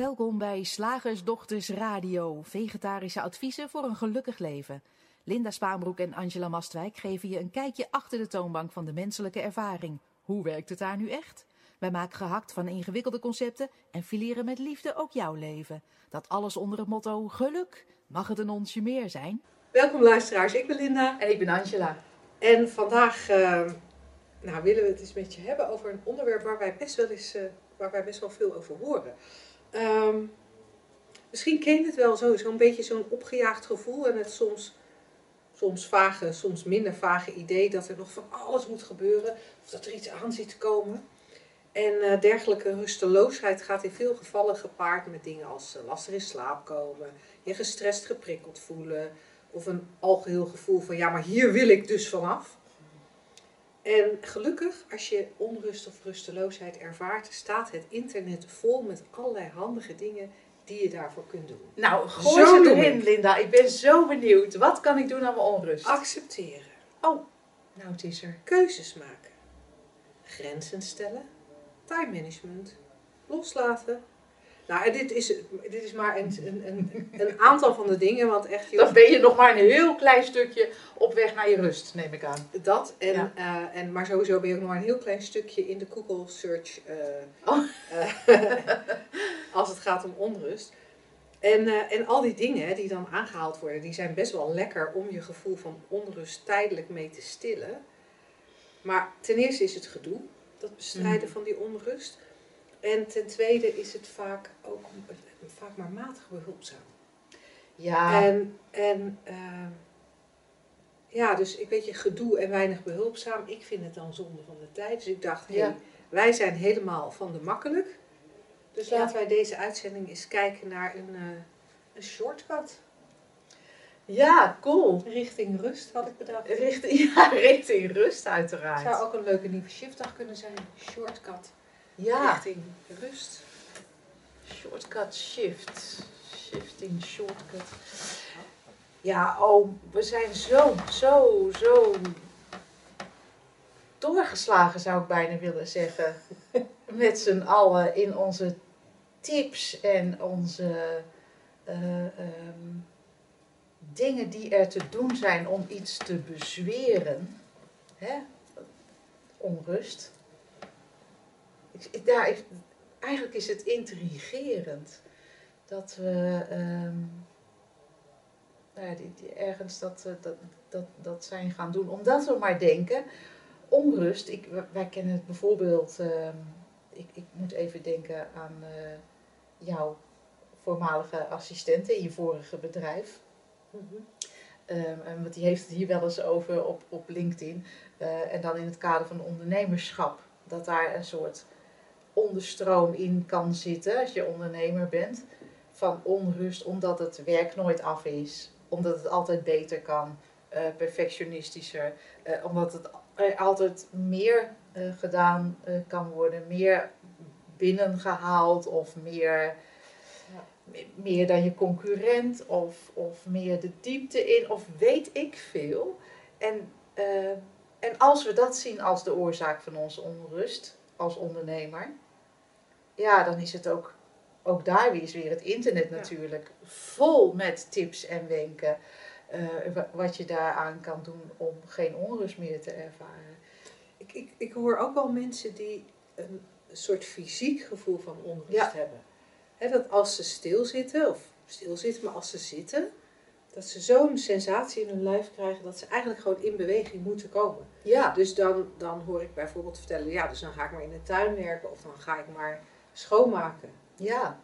Welkom bij Slagersdochters Radio, vegetarische adviezen voor een gelukkig leven. Linda Spaanbroek en Angela Mastwijk geven je een kijkje achter de toonbank van de menselijke ervaring. Hoe werkt het daar nu echt? Wij maken gehakt van ingewikkelde concepten en fileren met liefde ook jouw leven. Dat alles onder het motto geluk. Mag het een onsje meer zijn? Welkom luisteraars, ik ben Linda. En ik ben Angela. En vandaag uh, nou, willen we het eens met je hebben over een onderwerp waar wij best wel, eens, uh, waar wij best wel veel over horen. Um, misschien ken je het wel zo, zo'n beetje zo'n opgejaagd gevoel en het soms, soms vage, soms minder vage idee dat er nog van alles moet gebeuren of dat er iets aan zit te komen. En uh, dergelijke rusteloosheid gaat in veel gevallen gepaard met dingen als uh, lastig in slaap komen, je gestrest geprikkeld voelen of een algeheel gevoel van ja, maar hier wil ik dus vanaf. En gelukkig, als je onrust of rusteloosheid ervaart, staat het internet vol met allerlei handige dingen die je daarvoor kunt doen. Nou, gooi zo ze erin, Linda. Ik ben zo benieuwd. Wat kan ik doen aan mijn onrust? Accepteren. Oh, nou het is er. Keuzes maken. Grenzen stellen. Time management. Loslaten. Nou, dit is, dit is maar een, een, een, aantal van de dingen, want echt... Dan ben je nog maar een heel klein stukje op weg naar je rust, neem ik aan. Dat, en, ja. uh, en, maar sowieso ben je ook nog maar een heel klein stukje in de Google search uh, oh. uh, als het gaat om onrust. En, en al die dingen die dan aangehaald worden, die zijn best wel lekker om je gevoel van onrust tijdelijk mee te stillen. Maar ten eerste is het gedoe, dat bestrijden mm. van die onrust... En ten tweede is het vaak ook vaak maar matig behulpzaam. Ja. En, en uh, ja, dus ik weet je, gedoe en weinig behulpzaam. Ik vind het dan zonde van de tijd. Dus ik dacht, hé, hey, wij zijn helemaal van de makkelijk. Dus ja. laten wij deze uitzending eens kijken naar een, uh, een shortcut. Ja, cool. Richting rust had ik bedacht. Richting, ja, richting rust uiteraard. Zou ook een leuke nieuwe shiftdag kunnen zijn. Shortcut ja. richting rust. Shortcut shift. Shifting shortcut. Ja, oh, we zijn zo, zo, zo doorgeslagen zou ik bijna willen zeggen. Met z'n allen in onze tips en onze uh, um, dingen die er te doen zijn om iets te bezweren. Hè? Onrust daar, eigenlijk is het intrigerend dat we um, nou ja, die, die ergens dat, eh, dat, dat, dat zijn gaan doen. Omdat we maar denken, onrust, ik, wij kennen het bijvoorbeeld, um, ik, ik moet even denken aan uh, jouw voormalige assistent in je vorige bedrijf. Mm -hmm. um, want die heeft het hier wel eens over op, op LinkedIn. Uh, en dan in het kader van ondernemerschap. Dat daar een soort onderstroom in kan zitten als je ondernemer bent. Van onrust omdat het werk nooit af is. Omdat het altijd beter kan. Uh, perfectionistischer. Uh, omdat het er altijd meer uh, gedaan kan worden. Meer binnengehaald of meer, meer dan je concurrent. Of, of meer de diepte in. Of weet ik veel. En, en als we dat zien als de oorzaak van onze onrust als ondernemer ja, dan is het ook, ook daar weer, is weer het internet natuurlijk vol met tips en wenken. Uh, wat je daaraan kan doen om geen onrust meer te ervaren. Ik, ik, ik hoor ook wel mensen die een soort fysiek gevoel van onrust hebben. He, dat als ze stilzitten, of stilzitten, maar als ze zitten, dat ze zo'n sensatie in hun lijf krijgen dat ze eigenlijk gewoon in beweging moeten komen. Ja. Dus dan, dan hoor ik bijvoorbeeld vertellen, ja, dus dan ga ik maar in de tuin werken of dan ga ik maar schoonmaken. Ja,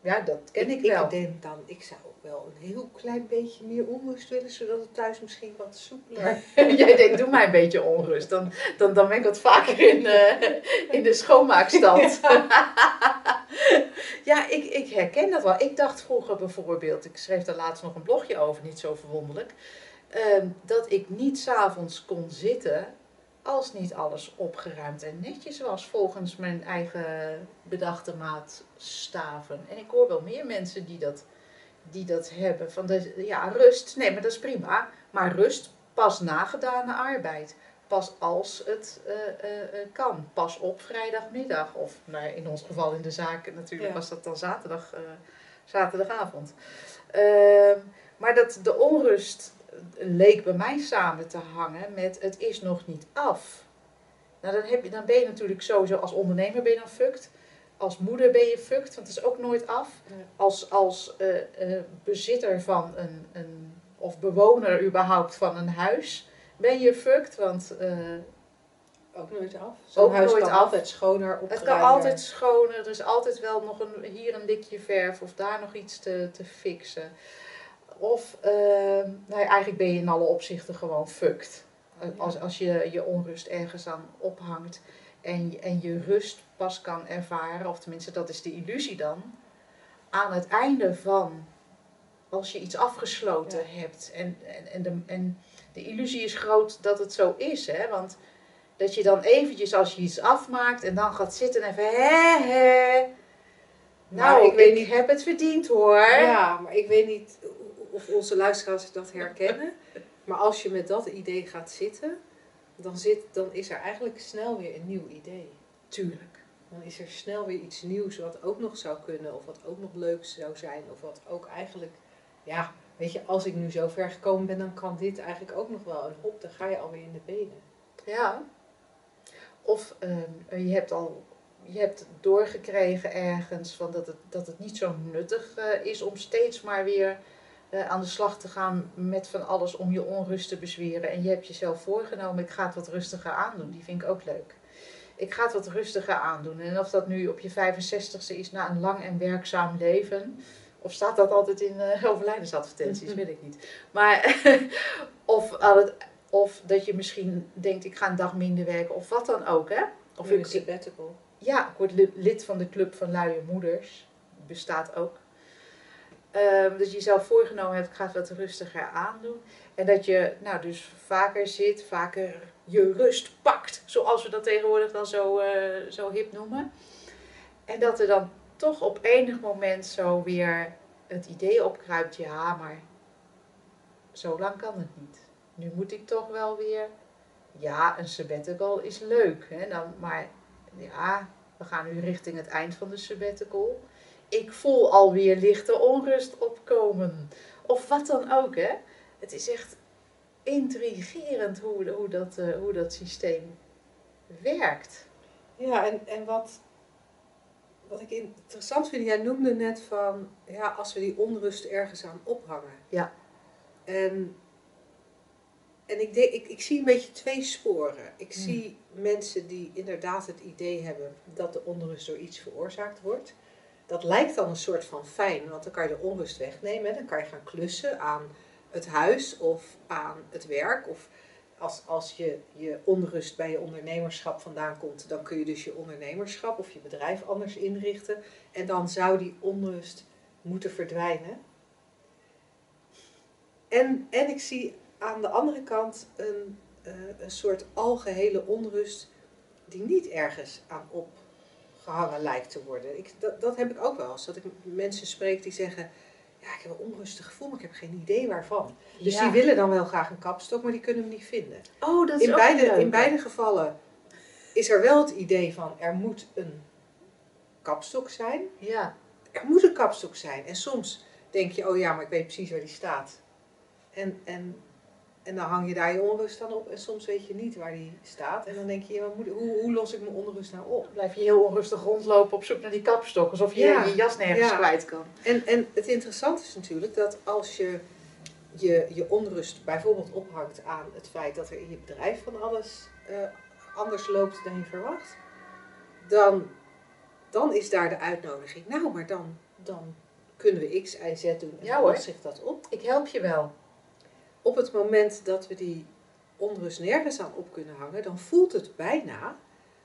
ja dat ken ik, ik wel. Ik denk dan, ik zou wel een heel klein beetje meer onrust willen, zodat het thuis misschien wat soepeler... Jij denkt, doe mij een beetje onrust. Dan, dan, dan ben ik wat vaker in, uh, in de schoonmaakstand. ja, ik, ik herken dat wel. Ik dacht vroeger bijvoorbeeld, ik schreef daar laatst nog een blogje over, niet zo verwonderlijk, uh, dat ik niet s'avonds kon zitten als niet alles opgeruimd en netjes was volgens mijn eigen bedachte maatstaven. En ik hoor wel meer mensen die dat, die dat hebben. Van ja, rust, nee, maar dat is prima. Maar rust, pas nagedane arbeid. Pas als het eh, eh, eh, kan. Pas op vrijdagmiddag. Of nou, in ons geval in de zaak natuurlijk Ja. was dat dan zaterdag, zaterdagavond. Ehm, maar dat de onrust leek bij mij samen te hangen met het is nog niet af. Nou, dan, heb je, dan ben je natuurlijk sowieso als ondernemer ben je dan fucked. Als moeder ben je fucked, want het is ook nooit af. Nee. Als, als bezitter van een, een, of bewoner überhaupt van een huis ben je fucked. Want eh, Ook nooit af. Zo'n Ook huis nooit kan af. altijd schoner, het opgeruimder. kan altijd schoner. Er is altijd wel nog een, hier een likje verf of daar nog iets te, te fixen. Of eh, nou ja, eigenlijk ben je in alle opzichten gewoon fucked. Als, als je je onrust ergens aan ophangt en, je- en je rust pas kan ervaren, of tenminste dat is de illusie dan, aan het einde van als je iets afgesloten Ja. hebt. En, en, en, de, en de illusie is groot dat het zo is, hè? want dat je dan eventjes als je iets afmaakt en dan gaat zitten en even hè hè. Nou, ik ik, weet niet- heb het verdiend hoor. Ja, maar ik weet niet of onze luisteraars dat herkennen. Maar als je met dat idee gaat zitten, dan, zit, dan is er eigenlijk snel weer een nieuw idee. Tuurlijk. Dan is er snel weer iets nieuws wat ook nog zou kunnen, of wat ook nog leuk zou zijn, of wat ook eigenlijk, ja, weet je, als ik nu zo ver gekomen ben, dan kan dit eigenlijk ook nog wel. En hop, dan ga je alweer in de benen. Ja. Of ehm, je hebt al je hebt doorgekregen ergens van dat, het, dat het niet zo nuttig eh, is om steeds maar weer eh, aan de slag te gaan met van alles om je onrust te bezweren. En je hebt jezelf voorgenomen, ik ga het wat rustiger aandoen. Die vind ik ook leuk. Ik ga het wat rustiger aandoen. En of dat nu op je 65ste is na een lang en werkzaam leven. Of staat dat altijd in eh overlijdensadvertenties, weet ik niet. Maar of, het, of dat je misschien denkt, ik ga een dag minder werken. Of wat dan ook, hè. Of ik, sabbatical. ja, ik word li- lid van de Club van Luie Moeders. Bestaat ook. Ehm, dat je jezelf voorgenomen hebt, ik ga het wat rustiger aandoen. En dat je nou dus vaker zit, vaker je rust pakt. Zoals we dat tegenwoordig dan zo, eh, zo hip noemen. En dat er dan toch op enig moment zo weer het idee opkruipt. Ja, maar zo lang kan het niet. Nu moet ik toch wel weer... Ja, een sabbatical is leuk. Hè? Dan, maar ja, we gaan nu richting het eind van de sabbatical. Ik voel alweer lichte onrust opkomen. Of wat dan ook, hè. Het is echt intrigerend hoe, hoe, dat, eh, hoe dat systeem werkt. Ja, en, en wat, wat ik interessant vind, jij noemde net van, ja, als we die onrust ergens aan ophangen. Ja. En, en ik, denk, ik, ik zie een beetje twee sporen. Ik Hmm. zie mensen die inderdaad het idee hebben dat de onrust door iets veroorzaakt wordt. Dat lijkt dan een soort van fijn, want dan kan je de onrust wegnemen. Dan kan je gaan klussen aan het huis of aan het werk. Of als, als je, je onrust bij je ondernemerschap vandaan komt, dan kun je dus je ondernemerschap of je bedrijf anders inrichten. En dan zou die onrust moeten verdwijnen. En, en ik zie aan de andere kant een, eh, een soort algehele onrust die niet ergens aan opgehangen lijkt te worden. Ik, dat, dat heb ik ook wel eens. Dat ik mensen spreek die zeggen, ja, ik heb een onrustig gevoel, maar ik heb geen idee waarvan. Dus Ja. die willen dan wel graag een kapstok, maar die kunnen hem niet vinden. Oh, dat is In ook beide, leuk. in beide gevallen is er wel het idee van er moet een kapstok zijn. Ja, Er moet een kapstok zijn. En soms denk je, oh ja, maar ik weet precies waar die staat. En, en, en dan hang je daar je onrust dan op. En soms weet je niet waar die staat. En dan denk je, wat moet, hoe, hoe los ik mijn onrust nou op? blijf je heel onrustig rondlopen op zoek naar die kapstok. Alsof je Ja. je jas nergens Ja. kwijt kan. En, en het interessante is natuurlijk dat als je, je je onrust bijvoorbeeld ophangt aan het feit dat er in je bedrijf van alles eh, anders loopt dan je verwacht, dan, dan is daar de uitnodiging. Nou, maar dan, dan kunnen we X, Y, Z doen en Ja, dan zich dat op. Ik help je wel. Op het moment dat we die onrust nergens aan op kunnen hangen, dan voelt het bijna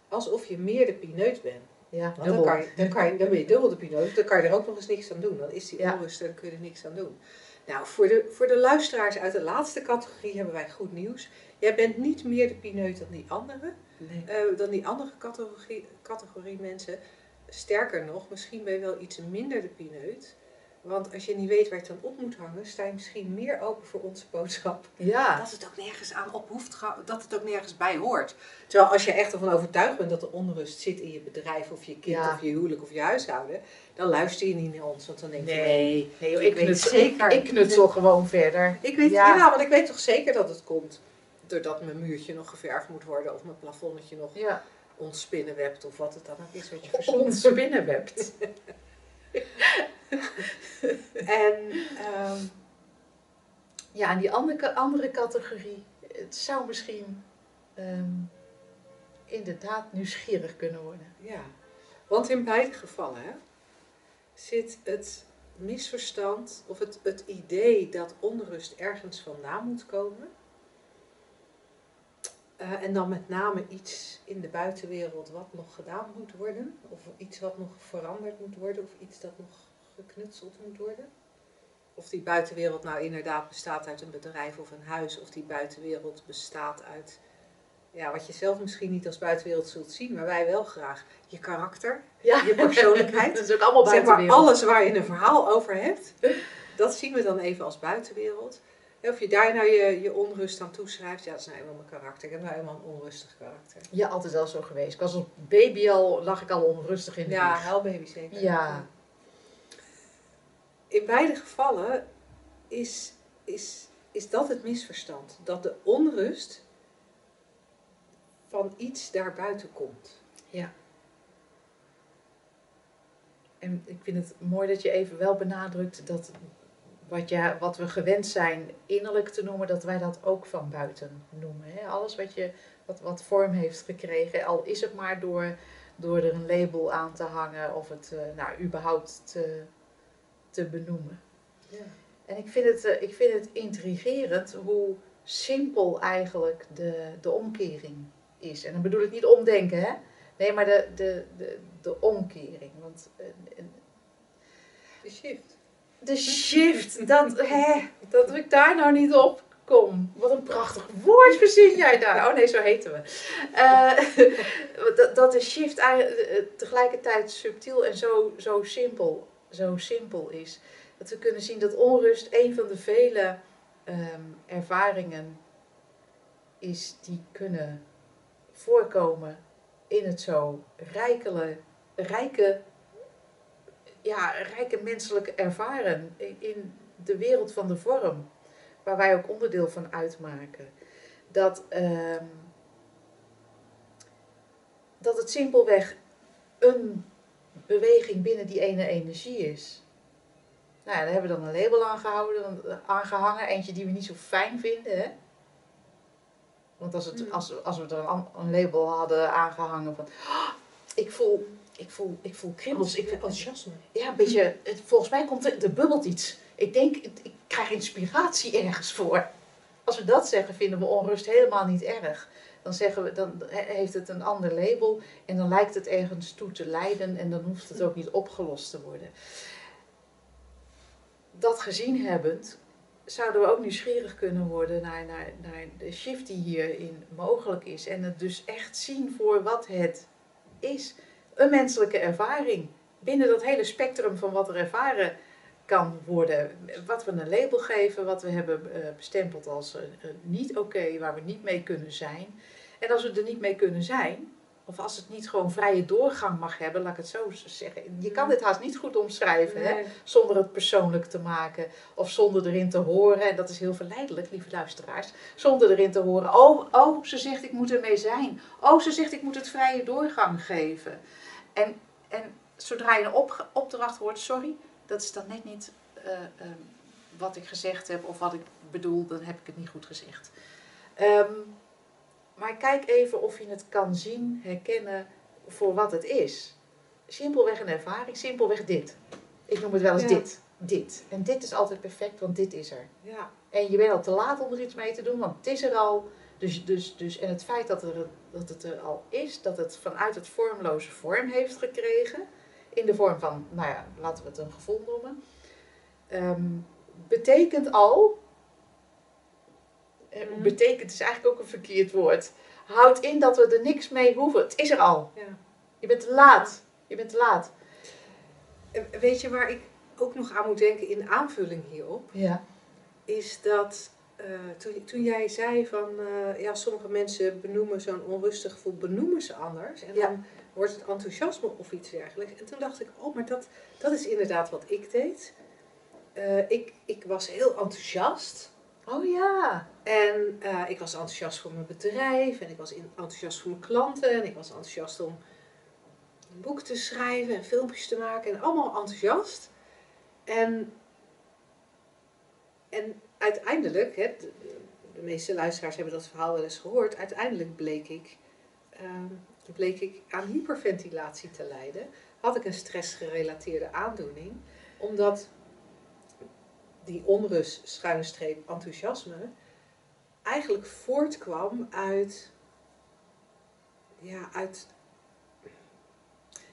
alsof je meer de pineut bent. Ja, Want dan, kan je, dan, kan je, dan ben je dubbel de pineut, dan kan je er ook nog eens niks aan doen. Dan is die Ja. onrust en dan kun je er niks aan doen. Nou, voor de, voor de luisteraars uit de laatste categorie hebben wij goed nieuws. Jij bent niet meer de pineut dan die anderen, Nee. eh, dan die andere categorie, categorie mensen. Sterker nog, misschien ben je wel iets minder de pineut. Want als je niet weet waar je het dan op moet hangen, sta je misschien meer open voor onze boodschap. Ja. Dat het ook nergens aan op hoeft, dat het ook nergens bij hoort. Terwijl als je echt ervan overtuigd bent dat de onrust zit in je bedrijf of je kind Ja. of je huwelijk of je huishouden, dan luister je niet naar ons. Want dan denk je, Nee, nee joh, Ik ik, weet knutsel, zeker- ik, ik knutsel gewoon verder. Ik weet, Ja. ja. want ik weet toch zeker dat het komt doordat mijn muurtje nog geverfd moet worden of mijn plafonnetje nog Ja, ontspinnenwebt of wat het dan ook is wat je verzint. ons binnenwebt. En ehm, Ja, die andere, andere categorie, het zou misschien ehm, inderdaad nieuwsgierig kunnen worden. ja, want in beide gevallen hè, zit het misverstand of het, het idee dat onrust ergens vandaan moet komen. Eh, en dan met name iets in de buitenwereld wat nog gedaan moet worden, of iets wat nog veranderd moet worden, of iets dat nog geknutseld moet worden. Of die buitenwereld nou inderdaad bestaat uit een bedrijf of een huis, of die buitenwereld bestaat uit, ja, wat je zelf misschien niet als buitenwereld zult zien, maar wij wel graag. Je karakter, Ja, je persoonlijkheid. dat is ook allemaal zeg maar alles waar je een verhaal over hebt, dat zien we dan even als buitenwereld. En Of je daar nou je, je onrust aan toeschrijft, ja, dat is nou helemaal mijn karakter. Ik heb nou helemaal een onrustig karakter. Ja, altijd wel zo geweest. Ik was als baby al, lag ik al onrustig in de Ja, huilbaby zeker. Ja. In beide gevallen is, is, is dat het misverstand. Dat de onrust van iets daarbuiten komt. En ik vind het mooi dat je even wel benadrukt dat wat, je, wat we gewend zijn innerlijk te noemen, dat wij dat ook van buiten noemen. Hè? Alles wat, je, wat, wat vorm heeft gekregen, al is het maar door, door er een label aan te hangen of het eh, nou, überhaupt te, te benoemen. Ja. En ik vind het, eh, ik vind het intrigerend hoe simpel eigenlijk de, de omkering is. En dan bedoel ik niet omdenken, hè? Nee, maar de, de, de, de omkering. Want eh, De shift. de shift, dat, hè, dat ik daar nou niet op kom. Wat een prachtig woord verzin jij daar. Oh nee, zo heten we. Eh, dat, dat de shift eigenlijk, tegelijkertijd subtiel en zo, zo, simpel, zo simpel is. Dat we kunnen zien dat onrust een van de vele ehm, ervaringen is die kunnen voorkomen in het zo rijkele, rijke, ja, rijke menselijke ervaren in, de wereld van de vorm, waar wij ook onderdeel van uitmaken. Dat, ehm, dat het simpelweg een beweging binnen die ene energie is. Nou ja, daar hebben we dan een label aan gehouden, aangehangen, eentje die we niet zo fijn vinden. Hè? Want als, het, Hmm. als, als we er een, een label hadden aangehangen van, "Ah, ik voel, ik voel, ik voel kriebels, ik enthousiasme. ja, een beetje, het, volgens mij komt er, er bubbelt iets. Ik denk, ik krijg inspiratie ergens voor. Als we dat zeggen, vinden we onrust helemaal niet erg. Dan, zeggen we, dan he- heeft het een ander label en dan lijkt het ergens toe te leiden en dan hoeft het ook niet opgelost te worden. Dat gezien hebbend, zouden we ook nieuwsgierig kunnen worden naar, naar, naar de shift die hierin mogelijk is. En het dus echt zien voor wat het is. Een menselijke ervaring binnen dat hele spectrum van wat er ervaren kan worden. Wat we een label geven, wat we hebben eh, bestempeld als eh, eh, niet oké, waar we niet mee kunnen zijn. En als we er niet mee kunnen zijn, of als het niet gewoon vrije doorgang mag hebben, laat ik het zo zeggen. Je kan dit haast niet goed omschrijven, hè? Zonder het persoonlijk te maken of zonder erin te horen. En dat is heel verleidelijk, lieve luisteraars. Zonder erin te horen, oh, oh, ze zegt ik moet ermee zijn. Oh, ze zegt ik moet het vrije doorgang geven. En, en zodra je een op, opdracht hoort, sorry, dat is dan net niet eh, ehm, wat ik gezegd heb of wat ik bedoel, dan heb ik het niet goed gezegd. Ehm, maar kijk even of je het kan zien, herkennen voor wat het is. Simpelweg een ervaring, simpelweg dit. Ik noem het wel eens Ja. dit. Dit. En dit is altijd perfect, want dit is er. Ja. En je bent al te laat om er iets mee te doen, want het is er al. Dus, dus, dus, en het feit dat, er, dat het er al is, dat het vanuit het vormloze vorm heeft gekregen, in de vorm van, nou ja, laten we het een gevoel noemen, ehm, betekent al, Mhm. betekent is eigenlijk ook een verkeerd woord, houdt in dat we er niks mee hoeven. Het is er al. ja. Je bent te laat. Je bent te laat. Eh, Weet je waar ik, ook nog aan moet denken in aanvulling hierop, Ja. is dat eh, toen, toen jij zei van ja, sommige mensen benoemen zo'n onrustig gevoel, benoemen ze anders. En Ja. dan wordt het enthousiasme of iets dergelijks. En toen dacht ik, oh, maar dat, dat is inderdaad wat ik deed. Ik, ik was heel enthousiast. Oh ja. En eh, ik was enthousiast voor mijn bedrijf. En ik was enthousiast voor mijn klanten. En ik was enthousiast om een boek te schrijven en filmpjes te maken. En allemaal enthousiast. En, en uiteindelijk, hè, de, de meeste luisteraars hebben dat verhaal wel eens gehoord. Uiteindelijk bleek ik, ehm, bleek ik aan hyperventilatie te lijden. Had ik een stressgerelateerde aandoening. Omdat die onrust, schuine streep, enthousiasme eigenlijk voortkwam uit, ja, uit,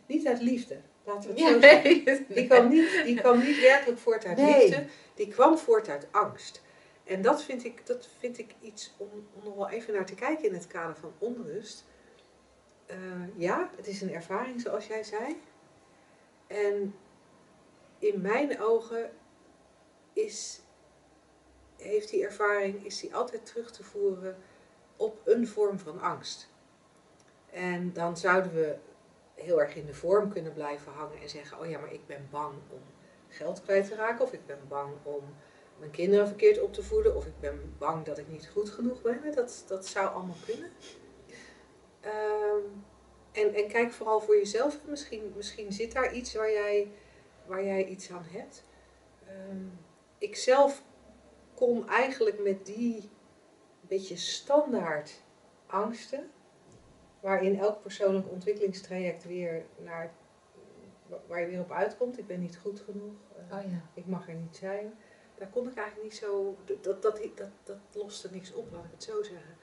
niet uit liefde, laten we het zo zeggen. Die kwam, niet, die kwam niet werkelijk voort uit Nee. liefde, die kwam voort uit angst. En dat vind ik, dat vind ik iets om, om nog wel even naar te kijken in het kader van onrust. Eh, ja, het is een ervaring zoals jij zei. En in mijn ogen is, heeft die ervaring is die altijd terug te voeren op een vorm van angst. En dan zouden we heel erg in de vorm kunnen blijven hangen en zeggen: Oh ja, maar ik ben bang om geld kwijt te raken, of ik ben bang om mijn kinderen verkeerd op te voeden, of ik ben bang dat ik niet goed genoeg ben. Dat, dat zou allemaal kunnen. Ehm, en, kijk vooral voor jezelf. Misschien, misschien zit daar iets waar jij, waar jij iets aan hebt. Ehm, ik zelf kom eigenlijk met die beetje standaard angsten, waarin elk persoonlijk ontwikkelingstraject weer naar waar je weer op uitkomt. Ik ben niet goed genoeg. eh, Oh ja. ik mag er niet zijn. Daar kon ik eigenlijk niet zo. Dat, dat, dat, dat, dat loste niks op, laat ik het zo zeggen.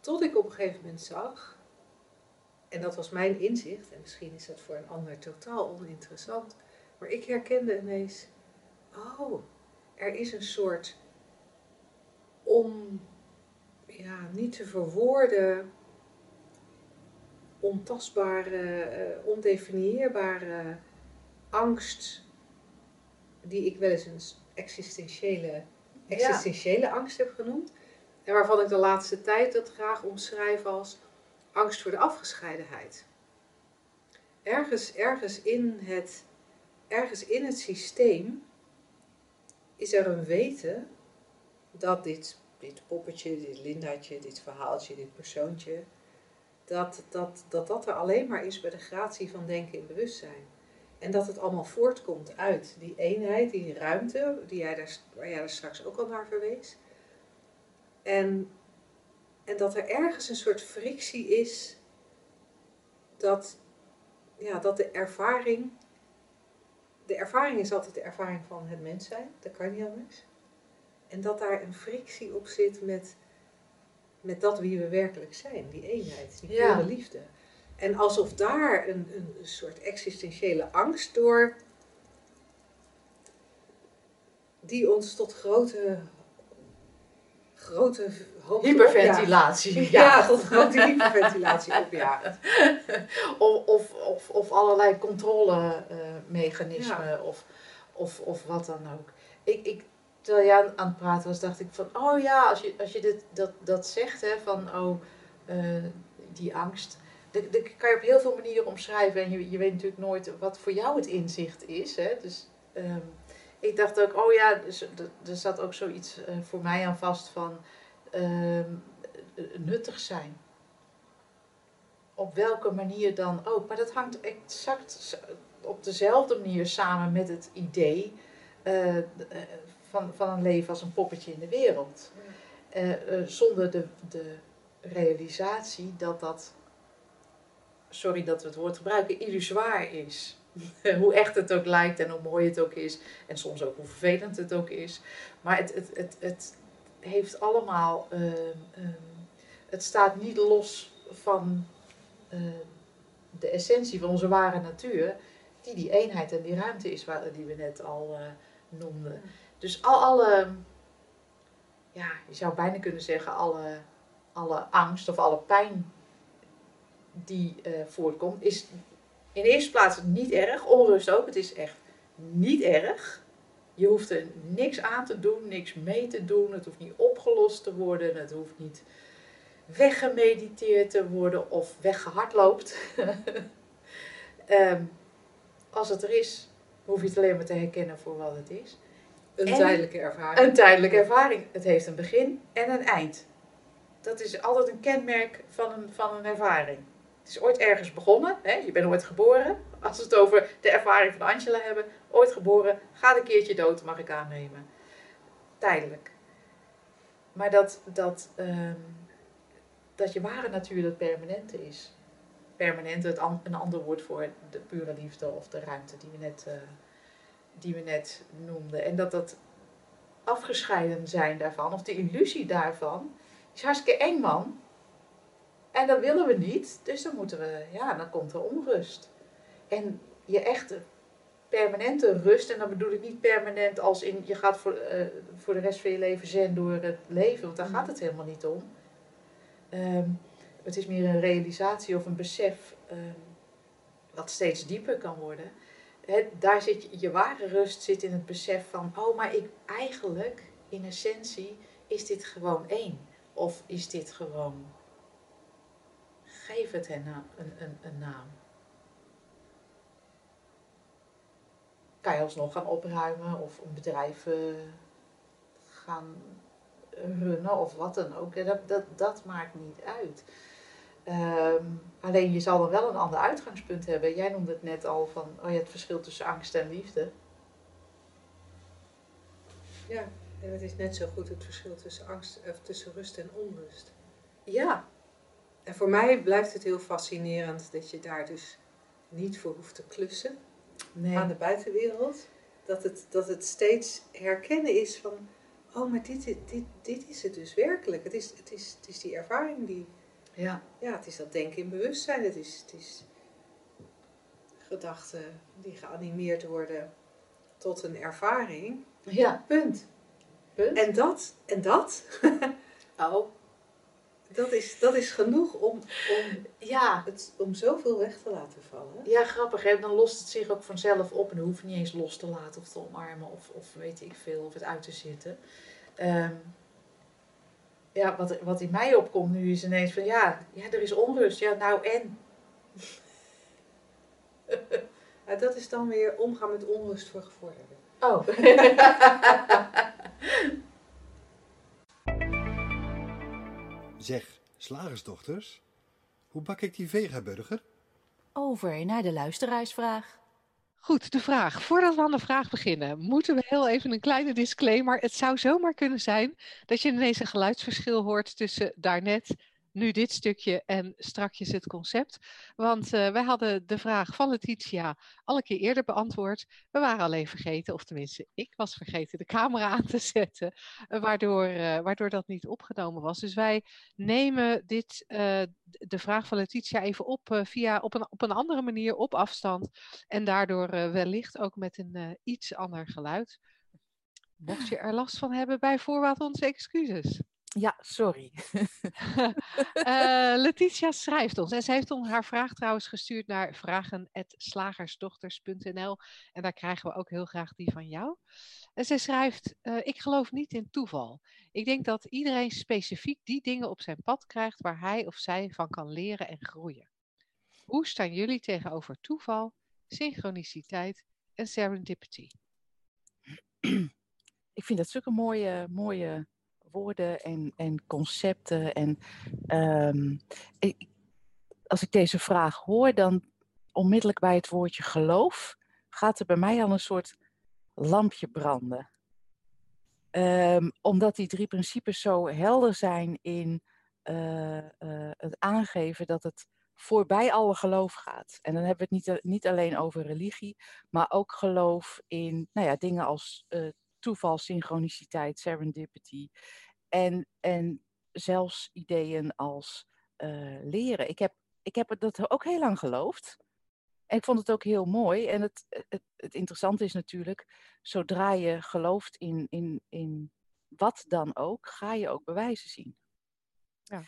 Tot ik op een gegeven moment zag, en dat was mijn inzicht, en misschien is dat voor een ander totaal oninteressant, maar ik herkende ineens: oh, er is een soort on, ja, niet te verwoorden, ontastbare, eh, ondefinieerbare angst die ik wel eens een existentiële, existentiële angst heb genoemd. En waarvan ik de laatste tijd dat graag omschrijf als angst voor de afgescheidenheid. Ergens, ergens, in, het, ergens in het systeem is er een weten dat dit, dit poppetje, dit Lindaatje, dit verhaaltje, dit persoontje, dat dat, dat dat er alleen maar is bij de gratie van denken en bewustzijn. En dat het allemaal voortkomt uit die eenheid, die ruimte, die jij daar, waar jij daar straks ook al naar verwees. En, en dat er ergens een soort frictie is dat, ja, dat de ervaring. De ervaring is altijd de ervaring van het mens zijn, dat kan niet anders. En dat daar een frictie op zit met, met dat wie we werkelijk zijn, die eenheid, die Ja. pure liefde. En alsof daar een, een, een soort existentiële angst door, die ons tot grote, grote. Hyperventilatie. Ja, tot grote hyperventilatie opjaagt. Of, of, of, of allerlei controlemechanismen of, of, of wat dan ook. Ik, ik, terwijl jij aan, aan het praten was, dacht ik van, oh ja, als je, als je dit, dat, dat zegt, hè, van oh, eh, die angst. Dat, dat kan je op heel veel manieren omschrijven en je, je weet natuurlijk nooit wat voor jou het inzicht is. Hè? Dus ehm, ik dacht ook, oh ja, dus, er zat ook zoiets eh, voor mij aan vast van ehm, nuttig zijn op welke manier dan ook. Maar dat hangt exact op dezelfde manier samen met het idee eh, van, van een leven als een poppetje in de wereld. Eh, eh, zonder de, de realisatie dat dat, sorry dat we het woord gebruiken, illusoir is. hoe echt het ook lijkt en hoe mooi het ook is. En soms ook hoe vervelend het ook is. Maar het, het, het, het heeft allemaal. ehm, ehm, het staat niet los van eh, de essentie van onze ware natuur, die die eenheid en die ruimte is waar, die we net al eh, noemden. Dus al alle, ja, je zou bijna kunnen zeggen, alle, alle angst of alle pijn die eh, voortkomt, is in de eerste plaats niet erg, onrust ook, het is echt niet erg. Je hoeft er niks aan te doen, niks mee te doen. Het hoeft niet opgelost te worden. Het hoeft niet weggemediteerd te worden of weggehardloopt. um, als het er is, hoef je het alleen maar te herkennen voor wat het is. Een tijdelijke ervaring. Een tijdelijke ervaring. Het heeft een begin en een eind. Dat is altijd een kenmerk van een, van een ervaring. Het is ooit ergens begonnen. Hè? Je bent ooit geboren. Als we het over de ervaring van Angela hebben. Ooit geboren. Gaat een keertje dood, mag ik aannemen. Tijdelijk. Maar dat, dat, um, dat je ware natuur dat permanente is. Permanente, het een ander woord voor de pure liefde of de ruimte die we net, uh, die we net noemden. En dat dat afgescheiden zijn daarvan, of de illusie daarvan, is hartstikke eng, man. En dat willen we niet, dus dan moeten we, ja, dan komt er onrust. En je echte permanente rust, en dan bedoel ik niet permanent als in je gaat voor, uh, voor de rest van je leven zen door het leven, want daar gaat het helemaal niet om. Um, het is meer een realisatie of een besef um, wat steeds dieper kan worden. Daar zit je, je ware rust zit in het besef van, oh, maar ik eigenlijk, in essentie, is dit gewoon één. Of is dit gewoon, geef het een, een, een, naam. Kan je alsnog gaan opruimen of een bedrijf uh, gaan runnen of wat dan ook. Dat, dat, dat maakt niet uit. Um, alleen je zal dan wel een ander uitgangspunt hebben. Jij noemde het net al van oh ja, het verschil tussen angst en liefde. Ja, en het is net zo goed het verschil tussen angst, of tussen rust en onrust. Ja. En voor mij blijft het heel fascinerend dat je daar dus niet voor hoeft te klussen nee. aan de buitenwereld. Dat het, dat het steeds herkennen is van oh, maar dit, dit, dit is het dus werkelijk. Het is, het is, het is die ervaring die... Ja. Ja, het is dat denken in bewustzijn. Het is, het is gedachten die geanimeerd worden tot een ervaring. Ja. Punt. Punt. En dat, en dat... oh. Dat is, dat is genoeg om, om, ja. het, om zoveel weg te laten vallen. Ja, grappig. Hè? Dan lost het zich ook vanzelf op. En hoef je niet eens los te laten of te omarmen of, of weet ik veel, of het uit te zitten. Um, ja, wat, wat in mij opkomt nu is ineens van ja, ja er is onrust. Ja, nou en? ja, dat is dan weer omgaan met onrust voor gevorderden. Oh. Zeg, slagersdochters, hoe bak ik die vegaburger? Over naar de luisteraarsvraag. Goed, de vraag. Voordat we aan de vraag beginnen, moeten we heel even een kleine disclaimer. Het zou zomaar kunnen zijn dat je ineens een geluidsverschil hoort tussen daarnet nu dit stukje en strakjes het concept. Want uh, wij hadden de vraag van Letitia al een keer eerder beantwoord. We waren alleen vergeten, of tenminste, ik was vergeten de camera aan te zetten, uh, waardoor, uh, waardoor dat niet opgenomen was. Dus wij nemen dit, de vraag van Letitia even op via op een, op een andere manier, op afstand. En daardoor wellicht ook met een iets ander geluid. Mocht je er last van hebben, bij voorbaat onze excuses. Ja, sorry. uh, Letitia schrijft ons. En ze heeft ons haar vraag trouwens gestuurd naar vragen.slagersdochters.nl. En daar krijgen we ook heel graag die van jou. En ze schrijft: uh, Ik geloof niet in toeval. Ik denk dat iedereen specifiek die dingen op zijn pad krijgt waar hij of zij van kan leren en groeien. Hoe staan jullie tegenover toeval, synchroniciteit en serendipity? Ik vind dat zulke mooie, mooie woorden en, en concepten. En um, ik, als ik deze vraag hoor, dan onmiddellijk bij het woordje geloof gaat er bij mij al een soort lampje branden. Um, omdat die drie principes zo helder zijn in uh, uh, het aangeven dat het voorbij alle geloof gaat. En dan hebben we het niet, niet alleen over religie, maar ook geloof in nou ja, dingen als uh, toeval, synchroniciteit, serendipity. En, en zelfs ideeën als uh, leren. Ik heb, ik heb dat ook heel lang geloofd. En ik vond het ook heel mooi. En het, het, het interessante is natuurlijk, zodra je gelooft in, in, in wat dan ook, ga je ook bewijzen zien. Ja.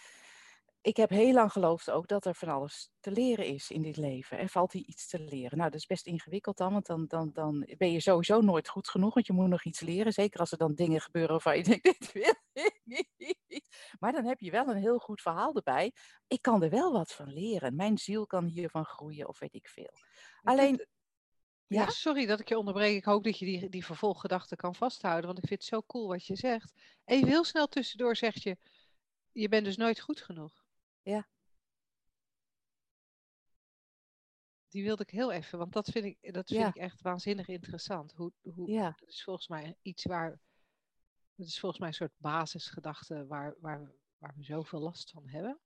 Ik heb heel lang geloofd ook dat er van alles te leren is in dit leven. Er valt hier iets te leren. Nou, dat is best ingewikkeld dan, want dan, dan, dan ben je sowieso nooit goed genoeg, want je moet nog iets leren. Zeker als er dan dingen gebeuren waarvan je denkt, dit wil ik niet. Maar dan heb je wel een heel goed verhaal erbij. Ik kan er wel wat van leren. Mijn ziel kan hiervan groeien of weet ik veel. Alleen, Ja? Ja? sorry dat ik je onderbreek. Ik hoop dat je die, die vervolggedachte kan vasthouden, want ik vind het zo cool wat je zegt. Even heel snel tussendoor zeg je, je bent dus nooit goed genoeg. Ja. Die wilde ik heel even, want dat vind ik, dat vind Ja. ik echt waanzinnig interessant. Hoe, hoe, ja, Dat is volgens mij iets waar, dat is volgens mij een soort basisgedachte waar, waar, we- waar we zoveel last van hebben.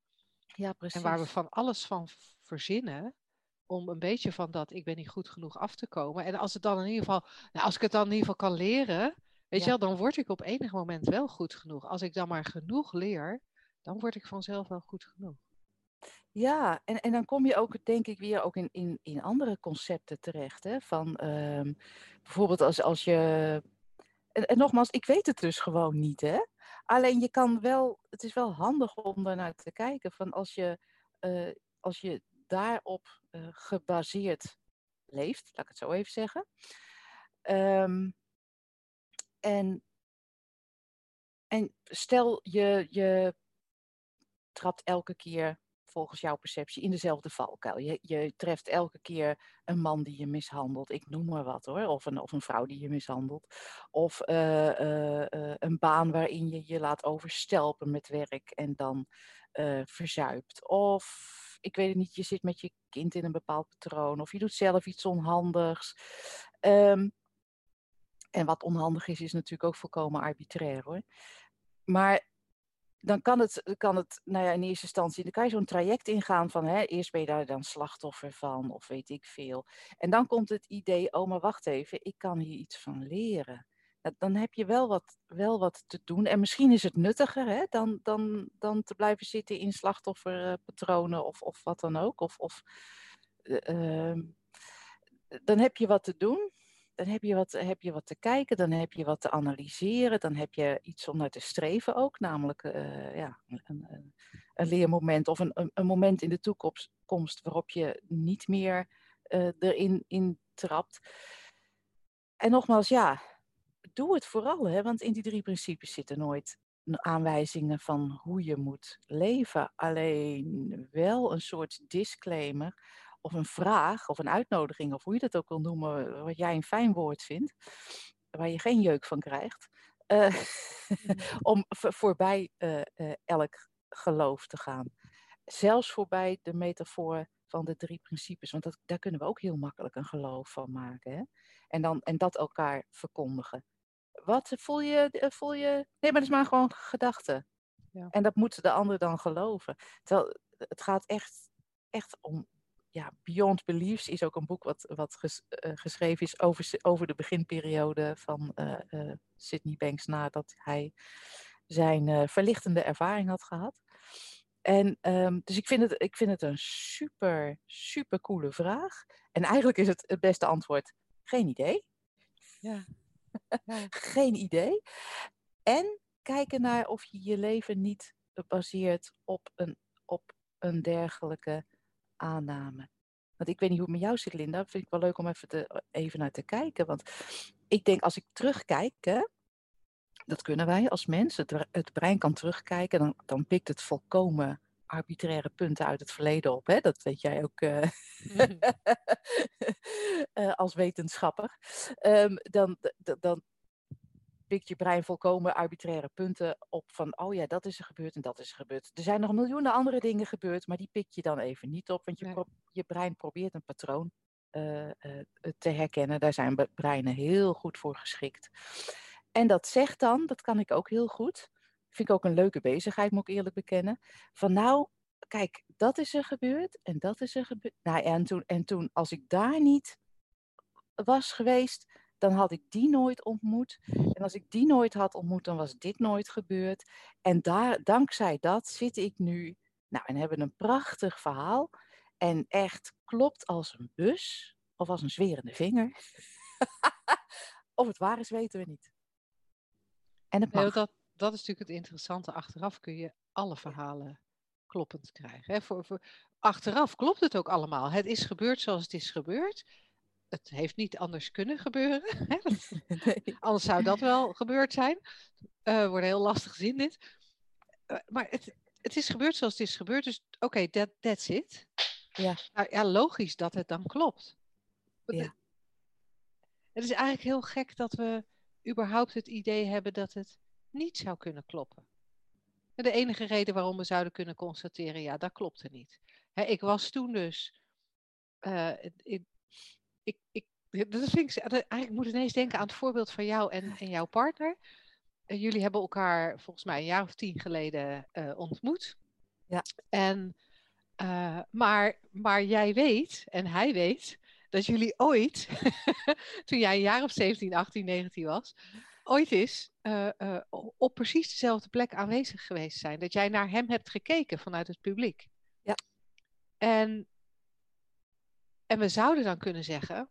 ja, precies. En waar we van alles van verzinnen om een beetje van dat ik ben niet goed genoeg af te komen. En als het dan in ieder geval, nou, als ik het dan in ieder geval kan leren, weet Ja. je wel, dan word ik op enig moment wel goed genoeg. Als ik dan maar genoeg leer, dan word ik vanzelf wel goed genoeg. Ja, en, en dan kom je ook, denk ik, weer ook in, in, in andere concepten terecht. Hè? Van ehm, bijvoorbeeld als, als je. En, nogmaals, ik weet het dus gewoon niet, hè? Alleen je kan wel, het is wel handig om daarnaar te kijken. Van als je, eh, als je daarop eh, gebaseerd leeft, laat ik het zo even zeggen. Ehm, en, en stel je, je trapt elke keer volgens jouw perceptie in dezelfde valkuil. Je, je treft elke keer een man die je mishandelt, ik noem maar wat hoor, of een, of een vrouw die je mishandelt. Of eh, eh, eh, een baan waarin je je laat overstelpen met werk en dan verzuipt. Of ik weet het niet, je zit met je kind in een bepaald patroon, of je doet zelf iets onhandigs. Ehm, en wat onhandig is, is natuurlijk ook volkomen arbitrair hoor. Maar dan kan het, kan het nou ja, in eerste instantie, dan kan je zo'n traject ingaan van, hè, eerst ben je daar dan slachtoffer van, of weet ik veel. En dan komt het idee, oh maar wacht even, ik kan hier iets van leren. Dan heb je wel wat, wel wat te doen. En misschien is het nuttiger hè, dan, dan, dan te blijven zitten in slachtofferpatronen of, of wat dan ook. Of, of, eh, ehm, dan heb je wat te doen dan heb je, wat, heb je wat te kijken, dan heb je wat te analyseren, dan heb je iets om naar te streven ook, namelijk eh, ja, een, een, leermoment of een, een, moment in de toekomst komst waarop je niet meer eh, erin in trapt. En nogmaals, ja, doe het vooral, hè, want in die drie principes zitten nooit aanwijzingen van hoe je moet leven, alleen wel een soort disclaimer of een vraag of een uitnodiging, of hoe je dat ook wil noemen, wat jij een fijn woord vindt, waar je geen jeuk van krijgt, uh, om voorbij uh, uh, elk geloof te gaan. Zelfs voorbij de metafoor van de drie principes, want dat, daar kunnen we ook heel makkelijk een geloof van maken. Hè? En, dan, en dat elkaar verkondigen. Wat voel je, voel je? Nee, maar dat is maar gewoon gedachten. Ja. En dat moet de ander dan geloven. Terwijl het gaat echt, echt om ja, Beyond Beliefs is ook een boek wat, wat ges, uh, geschreven is over, over de beginperiode van uh, uh, Sydney Banks nadat hij zijn verlichtende ervaring had gehad. En um, dus ik vind, het, ik vind het een super, super coole vraag. En eigenlijk is het het beste antwoord: geen idee. Ja. ja. geen idee. En kijken naar of je je leven niet baseert op een, op een dergelijke aanname. Want ik weet niet hoe het met jou zit, Linda. Vind ik wel leuk om even, te, even naar te kijken. Want ik denk, als ik terugkijk, hè, dat kunnen wij als mensen. Het, het brein kan terugkijken, dan, dan pikt het volkomen arbitraire punten uit het verleden op. Hè? Dat weet jij ook uh, mm. uh, als wetenschapper. Um, dan, dan pikt je brein volkomen arbitraire punten op van, oh ja, dat is er gebeurd en dat is er gebeurd. Er zijn nog miljoenen andere dingen gebeurd, maar die pik je dan even niet op, want je, pro je brein probeert een patroon uh, uh, te herkennen. Daar zijn breinen heel goed voor geschikt. En dat zegt dan, dat kan ik ook heel goed, vind ik ook een leuke bezigheid, moet ik eerlijk bekennen, van nou, kijk, dat is er gebeurd en dat is er gebeurd. Nou, en toen, en toen als ik daar niet was geweest, dan had ik die nooit ontmoet. En als ik die nooit had ontmoet, dan was dit nooit gebeurd. En daar, dankzij dat zit ik nu. Nou, en hebben een prachtig verhaal. En echt klopt als een bus. Of als een zwerende vinger. of het waar is, weten we niet. En het. Nee, dat, dat is natuurlijk het interessante. Achteraf kun je alle verhalen kloppend krijgen. Hè? Voor, voor, achteraf klopt het ook allemaal. Het is gebeurd zoals het is gebeurd. Het heeft niet anders kunnen gebeuren. Hè? Nee. Anders zou dat wel gebeurd zijn. Eh wordt heel lastig zin dit. Eh, maar het, het is gebeurd zoals het is gebeurd. Dus oké, that, that's it. Ja. Nou, ja, logisch dat het dan klopt. Ja. Het is eigenlijk heel gek dat we überhaupt het idee hebben dat het niet zou kunnen kloppen. En de enige reden waarom we zouden kunnen constateren, ja, dat klopte niet. Hè, ik was toen dus. eh, ik, ik, ik, dat vind ik, eigenlijk moet ik ineens denken aan het voorbeeld van jou en, en jouw partner. Eh, jullie hebben elkaar volgens mij een jaar of tien geleden eh, ontmoet. Ja. En, eh, maar, maar jij weet, en hij weet, dat jullie ooit, toen jij een jaar of 17, 18, 19 was, ooit is op precies dezelfde plek aanwezig geweest zijn. Dat jij naar hem hebt gekeken vanuit het publiek. Ja. En, en we zouden dan kunnen zeggen,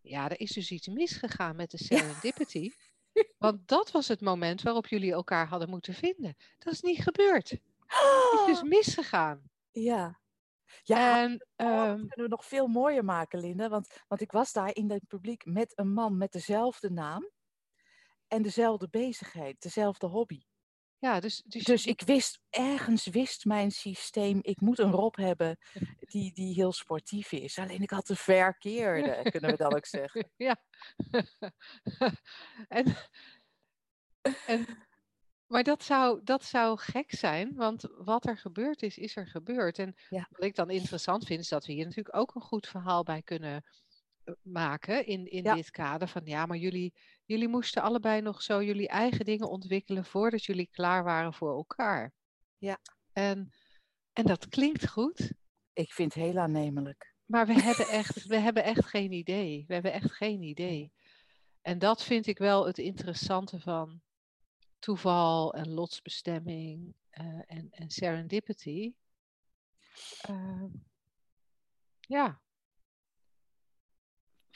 ja, er is dus iets misgegaan met de serendipity. Want dat was het moment waarop jullie elkaar hadden moeten vinden. Dat is niet gebeurd. Het is dus misgegaan. Ja. Ja, en, dat ehm, kunnen we nog veel mooier maken, Linda. Want, want ik was daar in het publiek met een man met dezelfde naam. En dezelfde bezigheid, dezelfde hobby. Ja, dus, dus, Dus ik wist, ergens wist mijn systeem, ik moet een Rob hebben die, die heel sportief is. Alleen ik had de verkeerde, kunnen we dan ook zeggen. Ja. en, en, maar dat zou, dat zou gek zijn, want wat er gebeurd is, is er gebeurd. En Ja. wat ik dan interessant vind, is dat we hier natuurlijk ook een goed verhaal bij kunnen eh, maken in, in Ja. dit kader. Van ja, maar jullie, jullie moesten allebei nog zo jullie eigen dingen ontwikkelen voordat jullie klaar waren voor elkaar. Ja. En, en dat klinkt goed. Ik vind het heel aannemelijk. Maar we hebben echt, we hebben echt geen idee. We hebben echt geen idee. En dat vind ik wel het interessante van toeval en lotsbestemming eh, en, en serendipity. Ehm, ja.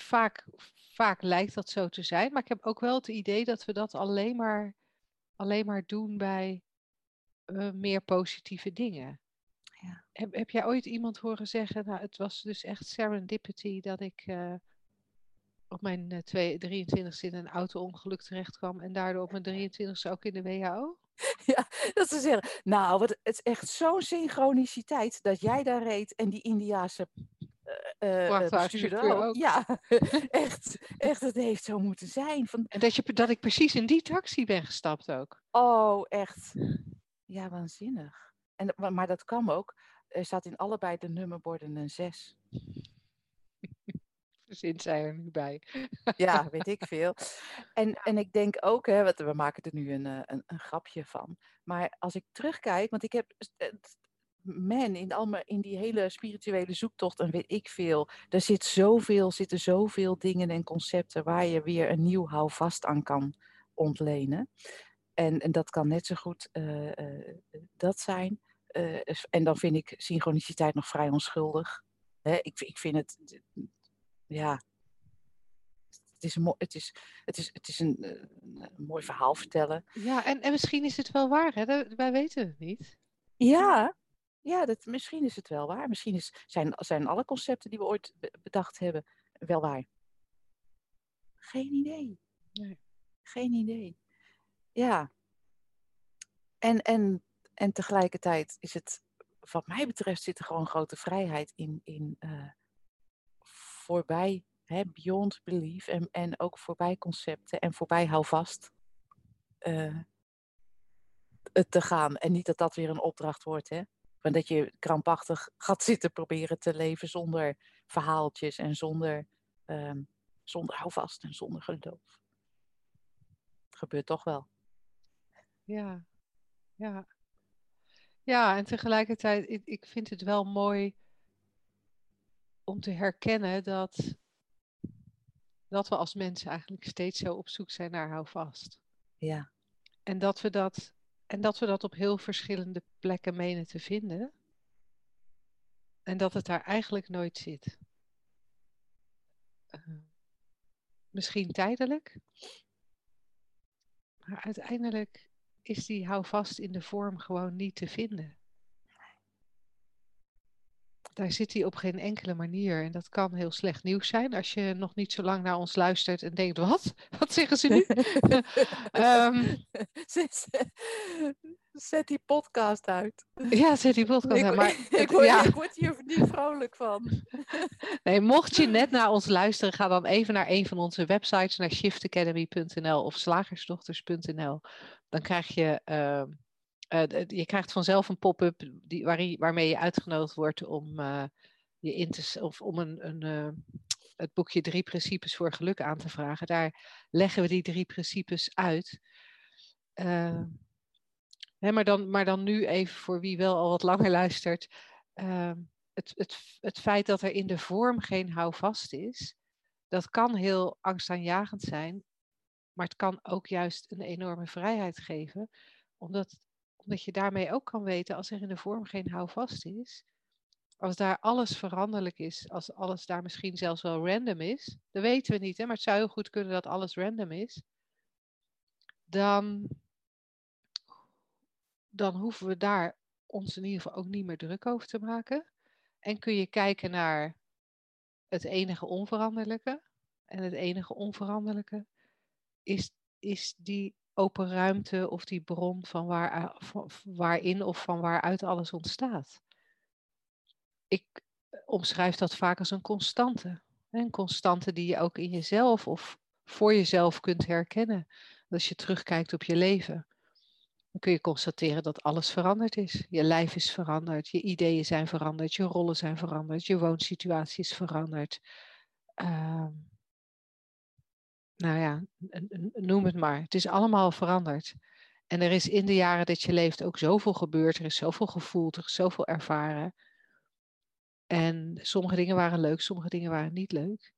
Vaak, vaak lijkt dat zo te zijn, maar ik heb ook wel het idee dat we dat alleen maar, alleen maar doen bij eh, meer positieve dingen. Ja. Heb, heb jij ooit iemand horen zeggen, nou het was dus echt serendipity dat ik eh, op mijn eh, twee- 23ste in een auto-ongeluk terecht kwam en daardoor op mijn 23ste ook in de WHO? Ja, dat ze zeggen, nou, wat, het is echt zo'n synchroniciteit dat jij daar reed en die Indiaanse eh, eh, bestuurder. Ja, echt, echt, het heeft zo moeten zijn. Van, En dat, je, dat ik precies in die taxi ben gestapt ook. oh, echt. Ja, waanzinnig. En, maar, maar dat kwam ook. Er staat in allebei de nummerborden een zes. Verzint zij er nu bij. Ja, weet ik veel. En, en ik denk ook, hè, we maken er nu een, eh, een, een grapje van. Maar als ik terugkijk, want ik heb, man, in, in die hele spirituele zoektocht en weet ik veel, er zit zoveel, zitten zoveel dingen en concepten waar je weer een nieuw houvast aan kan ontlenen. En, en dat kan net zo goed eh, eh, dat zijn. Eh, en dan vind ik synchroniciteit nog vrij onschuldig. Hè, ik, ik vind het, ja, het is, het is, het is, het is een, een mooi verhaal vertellen. Ja, en, en misschien is het wel waar, hè? Wij weten het niet. Ja, ja dat, misschien is het wel waar. Misschien is, zijn, zijn alle concepten die we ooit be- bedacht hebben wel waar. Geen idee. Nee. Geen idee. Ja. En, en, en tegelijkertijd is het, wat mij betreft, zit er gewoon grote vrijheid in, in eh, voorbij, hè, beyond belief en, en ook voorbij concepten en voorbij houvast het te gaan. En niet dat dat weer een opdracht wordt, hè. Maar dat je krampachtig gaat zitten proberen te leven zonder verhaaltjes en zonder, ehm, zonder houvast en zonder geloof. Het gebeurt toch wel. Ja, ja. Ja, en tegelijkertijd, ik, ik vind het wel mooi om te herkennen dat, dat we als mensen eigenlijk steeds zo op zoek zijn naar houvast. Ja. En dat we dat, en dat we dat op heel verschillende plekken menen te vinden. En dat het daar eigenlijk nooit zit. Eh, misschien tijdelijk. Maar uiteindelijk is die houvast in de vorm gewoon niet te vinden. Daar zit hij op geen enkele manier. En dat kan heel slecht nieuws zijn als je nog niet zo lang naar ons luistert en denkt, wat? Wat zeggen ze nu? Ehm, Zet, die podcast uit. ja, zet die podcast ik, aan. Maar ik, het- word, ja. ik word hier niet vrolijk van. Nee, mocht je net naar ons luisteren, ga dan even naar een van onze websites, naar shiftacademy.nl of slagersdochters.nl. Dan krijg je, ehm, eh, je krijgt vanzelf een pop-up die, waarmee je uitgenodigd wordt om eh, je in te, of om een, een, eh, het boekje Drie Principes voor Geluk aan te vragen. Daar leggen we die drie principes uit. Hè, maar, dan, maar dan nu even voor wie wel al wat langer luistert. Ehm, het, het, het feit dat er in de vorm geen houvast is, dat kan heel angstaanjagend zijn, maar het kan ook juist een enorme vrijheid geven, omdat, omdat je daarmee ook kan weten, als er in de vorm geen houvast is, als daar alles veranderlijk is, als alles daar misschien zelfs wel random is, dat weten we niet, hè, maar het zou heel goed kunnen dat alles random is, dan, dan hoeven we daar ons in ieder geval ook niet meer druk over te maken. En kun je kijken naar het enige onveranderlijke. En het enige onveranderlijke is, is die open ruimte of die bron van waar, van- waarin of van waaruit alles ontstaat. Ik omschrijf dat vaak als een constante. Een constante die je ook in jezelf of voor jezelf kunt herkennen. Als je terugkijkt op je leven, dan kun je constateren dat alles veranderd is. Je lijf is veranderd, je ideeën zijn veranderd, je rollen zijn veranderd, je woonsituatie is veranderd. Ehm, nou ja, noem het maar. Het is allemaal veranderd. En er is in de jaren dat je leeft ook zoveel gebeurd, er is zoveel gevoeld, er is zoveel ervaren. En sommige dingen waren leuk, sommige dingen waren niet leuk.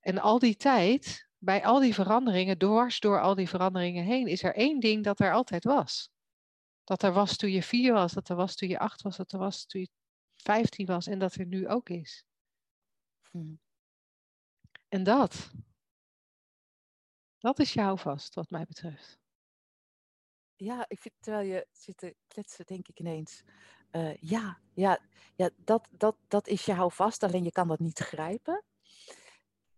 En al die tijd, bij al die veranderingen, dwars door al die veranderingen heen, is er één ding dat er altijd was. Dat er was toen je vier was, dat er was toen je acht was, dat er was toen je vijftien was en dat er nu ook is. Hm. En dat, dat is je houvast, wat mij betreft. Ja, ik vind, terwijl je zit te kletsen, denk ik ineens. eh, ja, ja, ja dat, dat, dat is je houvast, alleen je kan dat niet grijpen.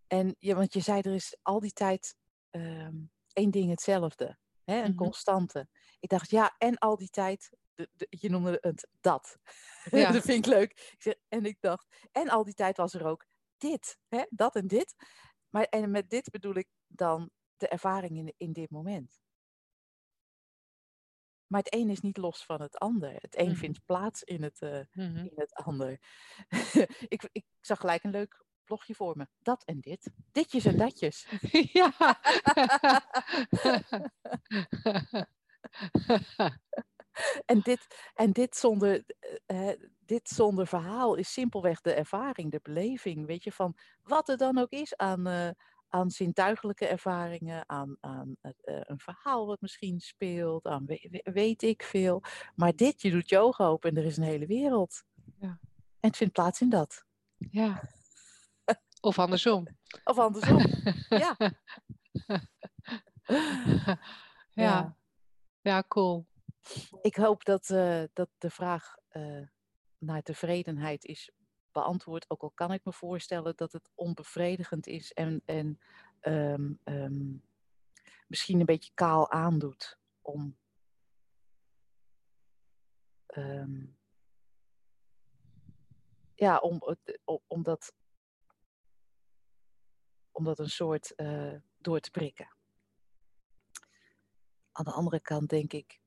En ja, want je zei, er is al die tijd ehm, één ding hetzelfde. Hè, een Mhm. constante. Ik dacht, ja, en al die tijd, de, de- je noemde het dat. Ja. dat vind ik leuk. Ik zeg, en ik dacht, en al die tijd was er ook dit, hè, dat en dit. Maar en met dit bedoel ik dan de ervaring in, in dit moment. Maar het een is niet los van het ander. Het een Mhm. vindt plaats in het, eh, Mhm. in het ander. ik, ik zag gelijk een leuk blogje voor me. Dat en dit. Ditjes en datjes. ja. En dit, en dit, zonder, eh, eh, dit zonder verhaal is simpelweg de ervaring, de beleving. Weet je, van wat er dan ook is aan, aan zintuigelijke ervaringen, aan, eh, een verhaal wat misschien speelt, aan we- we- weet ik veel. Maar dit, je doet je ogen open en er is een hele wereld. Ja. En het vindt plaats in dat. ja. Of andersom. Of andersom. ja. ja. Ja, cool. Ik hoop dat, eh, dat de vraag eh, naar tevredenheid is beantwoord. Ook al kan ik me voorstellen dat het onbevredigend is en, en ehm, ehm, misschien een beetje kaal aandoet om. ehm, ja, om, om, om, dat, om dat een soort eh, door te prikken. Aan de andere kant denk ik,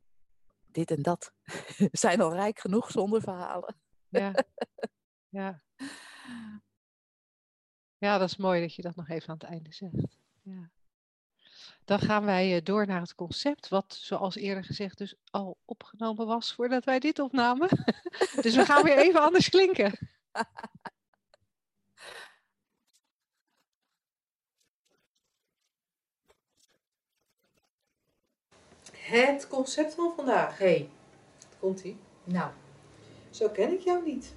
dit en dat zijn al rijk genoeg zonder verhalen. Ja. ja. Ja, dat is mooi dat je dat nog even aan het einde zegt. Ja. Dan gaan wij eh, door naar het concept, wat zoals eerder gezegd dus al opgenomen was voordat wij dit opnamen. dus we gaan weer even anders klinken. Het concept van vandaag. Hey, Komt ie? nou, Zo ken ik jou niet.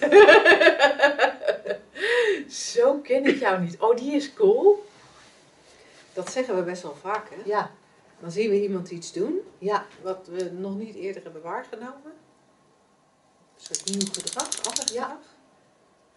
zo ken ik jou niet. Oh, die is cool. Dat zeggen we best wel vaak, hè? Ja, Dan zien we iemand iets doen ja, wat we nog niet eerder hebben waargenomen. Een soort nieuw gedrag, ander Ja. gedrag.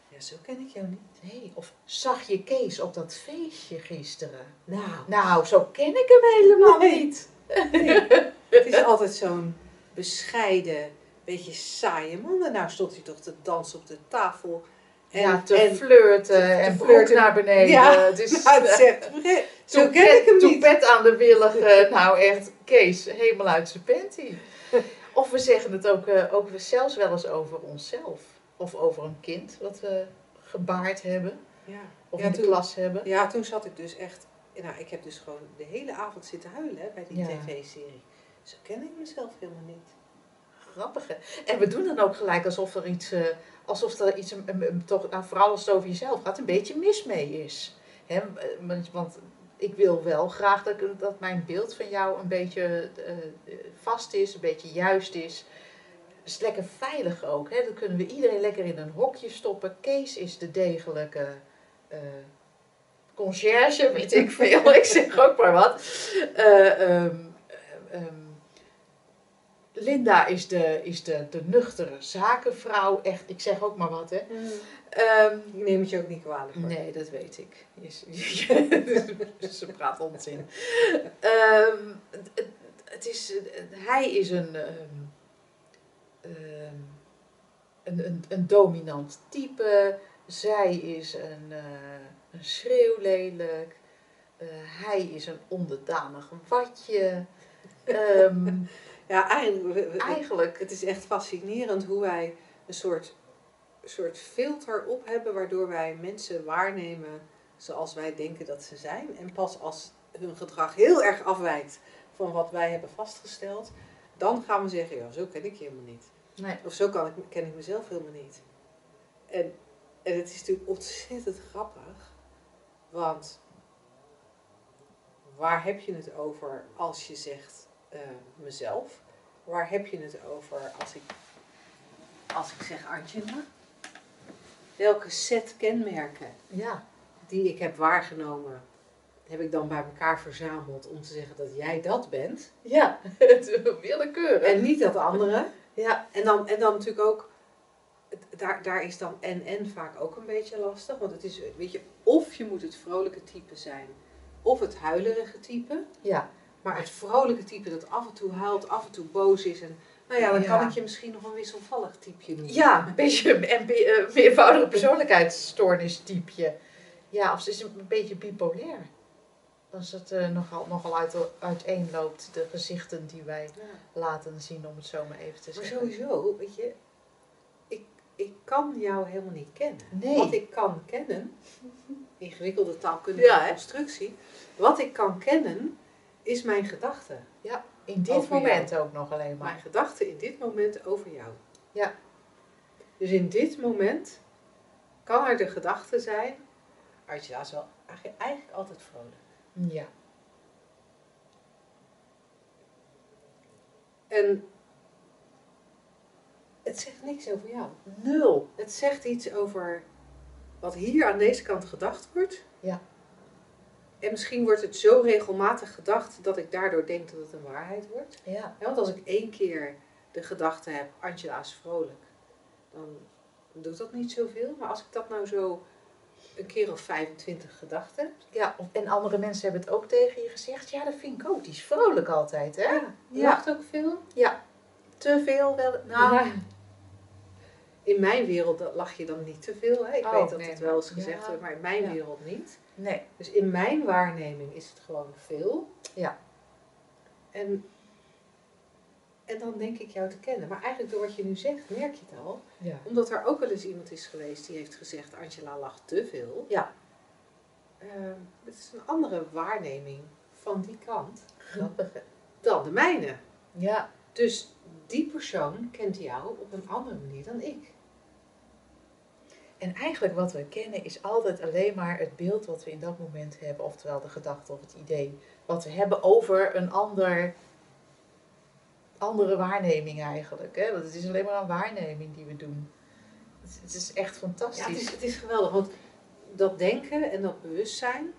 Ja, zo ken ik jou niet. Nee, of zag je Kees op dat feestje gisteren? Nou, Nou, zo ken ik hem helemaal Nee. niet. het is altijd zo'n bescheiden, beetje saaie man. En nou stond hij toch te dansen op de tafel. En, ja, te en, flirten en broek flirten. naar beneden. Ja, het is, nou, het zegt, zo ken ik hem niet. aan de willige. Nou echt, Kees, helemaal uit zijn panty. Of we zeggen het ook, eh, ook zelfs wel eens over onszelf. Of over een kind wat we gebaard hebben. Ja. Of Ja, in de toen- klas hebben. ja, toen zat ik dus echt... Nou, ik heb dus gewoon de hele avond zitten huilen hè, bij die tv-serie. Zo ken ik mezelf helemaal niet. Grappig hè? En we doen dan ook gelijk alsof er iets, eh, alsof er iets, toch, nou, vooral als het over jezelf gaat, een beetje mis mee is. Hè? Want, ik wil wel graag dat, mijn beeld van jou een beetje eh, vast is, een beetje juist is. Het is lekker veilig ook. Hè? Dan kunnen we iedereen lekker in een hokje stoppen. Kees is de degelijke eh conciërge, weet ik veel. ik zeg ook maar wat. Eh, eh, ehm, Linda is de, is de, de nuchtere zakenvrouw. Echt, ik zeg ook maar wat, hè. Ehm, Ik neem het je ook niet kwalijk. hoor. nee, dat weet ik. Ze praat onzin. Ehm, het, is, hij is een, ehm, een, een, een dominant type. Zij is een, eh, een schreeuwlelijk. Eh, hij is een onderdanig watje. Ja, eigenlijk het is echt fascinerend hoe wij een soort, soort filter op hebben, waardoor wij mensen waarnemen zoals wij denken dat ze zijn. En pas als hun gedrag heel erg afwijkt van wat wij hebben vastgesteld, dan gaan we zeggen, ja, zo ken ik je helemaal niet. Nee. Of zo kan ik, ken ik mezelf helemaal niet. En, en het is natuurlijk ontzettend grappig, want waar heb je het over als je zegt eh, mezelf? Waar heb je het over als ik, als ik zeg Angela? Welke set kenmerken Ja, die ik heb waargenomen, heb ik dan bij elkaar verzameld om te zeggen dat jij dat bent ja, het willekeurig. en niet dat andere? Ja, En dan, en dan natuurlijk ook, daar, daar is dan en en vaak ook een beetje lastig. Want het is, weet je, of je moet het vrolijke type zijn, of het huilerige type. ja. Maar het vrolijke type dat af en toe huilt, af en toe boos is. En nou ja, dan Ja. kan ik je misschien nog een wisselvallig typeje noemen. Ja, een beetje een meervoudige persoonlijkheidsstoornis typeje. Ja, of ze is een beetje bipolair. Als het eh, nogal, nogal uit, uiteenloopt, de gezichten die wij Ja. laten zien, om het zo maar even te Maar zeggen. sowieso, weet je, ik, ik kan jou helemaal niet kennen. Nee. Wat ik kan kennen, ingewikkelde taalkundige Ja, constructie, wat ik kan kennen is mijn gedachte. In dit Over moment ook nog alleen Mijn maar. gedachte in dit moment over jou. Ja. Dus in dit moment kan er de gedachte zijn, Artja is wel eigenlijk altijd vrolijk. Ja. En het zegt niks over jou. Nul. Het zegt iets over wat hier aan deze kant gedacht wordt. Ja. En misschien wordt het zo regelmatig gedacht dat ik daardoor denk dat het een waarheid wordt. Ja. Ja, want als ik één keer de gedachte heb, Angela is vrolijk, dan doet dat niet zoveel. Maar als ik dat nou zo een keer of 25 gedacht heb. ja. En andere mensen hebben het ook tegen je gezegd. Ja, dat vind ik ook. Die is vrolijk altijd, hè? Ja, Ja. lacht ook veel. Te veel wel. Nou, Ja. In mijn wereld lach je dan niet te veel. Hè? Ik Oh, weet dat nee, het wel eens maar- gezegd ja. wordt, maar in mijn Ja. wereld niet. Nee. Dus in mijn waarneming is het gewoon veel. Ja. En, en dan denk ik jou te kennen. Maar eigenlijk door wat je nu zegt, merk je het al. Ja. Omdat er ook wel eens iemand is geweest die heeft gezegd, Angela lacht te veel. Ja. Ehm, het is een andere waarneming van die kant hè? dan de mijne. Ja. Dus die persoon kent jou op een andere manier dan ik. En eigenlijk wat we kennen is altijd alleen maar het beeld wat we in dat moment hebben, oftewel de gedachte of het idee wat we hebben over een ander, andere waarneming eigenlijk. Hè? Want het is alleen maar een waarneming die we doen. Het, het is echt fantastisch. Ja, het is, het is geweldig, want dat denken en dat bewustzijn,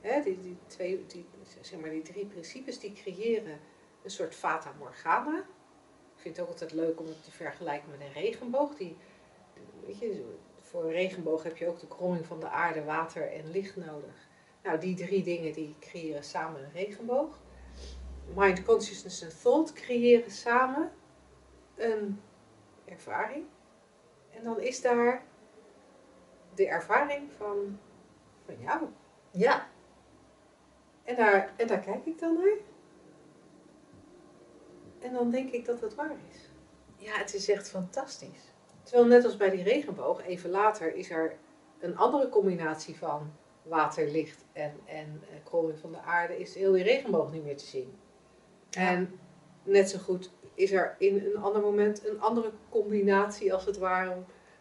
hè, die, die, twee, die, zeg maar die drie principes, die creëren een soort fata morgana. Ik vind het ook altijd leuk om het te vergelijken met een regenboog. Die, weet je, voor een regenboog heb je ook de kromming van de aarde, water en licht nodig. Nou, die drie dingen die creëren samen een regenboog. Mind, consciousness en thought creëren samen een ervaring. En dan is daar de ervaring van, van jou. Ja, En daar, en daar kijk ik dan naar. En dan denk ik dat het waar is. ja, het is echt fantastisch. Terwijl net als bij die regenboog, even later is er een andere combinatie van water, licht en, en eh, kromming van de aarde, is heel die regenboog niet meer te zien. En net zo goed is er in een ander moment een andere combinatie, als het ware,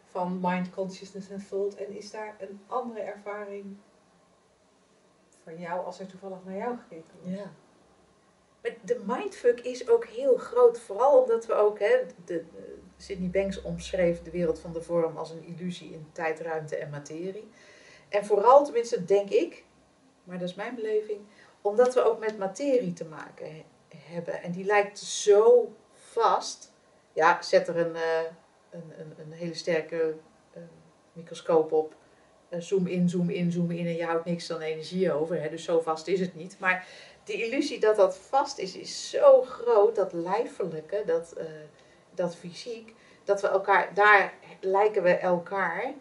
van mind, consciousness en thought. En is daar een andere ervaring van jou als er toevallig naar jou gekeken wordt. Ja. Maar de mindfuck is ook heel groot, vooral omdat we ook, hè, de, Sydney Banks omschreef de wereld van de vorm als een illusie in tijd, ruimte en materie. En vooral, tenminste denk ik, maar dat is mijn beleving, omdat we ook met materie te maken he- hebben. En die lijkt zo vast. Ja, zet er een, eh, een, een, een hele sterke eh, microscoop op. Eh, zoom in, zoom in, zoom in en je houdt niks dan energie over. Hè? Dus zo vast is het niet. Maar die illusie dat dat vast is, is zo groot, dat lijfelijke, dat, eh, dat fysiek, dat we elkaar, daar lijken we elkaar,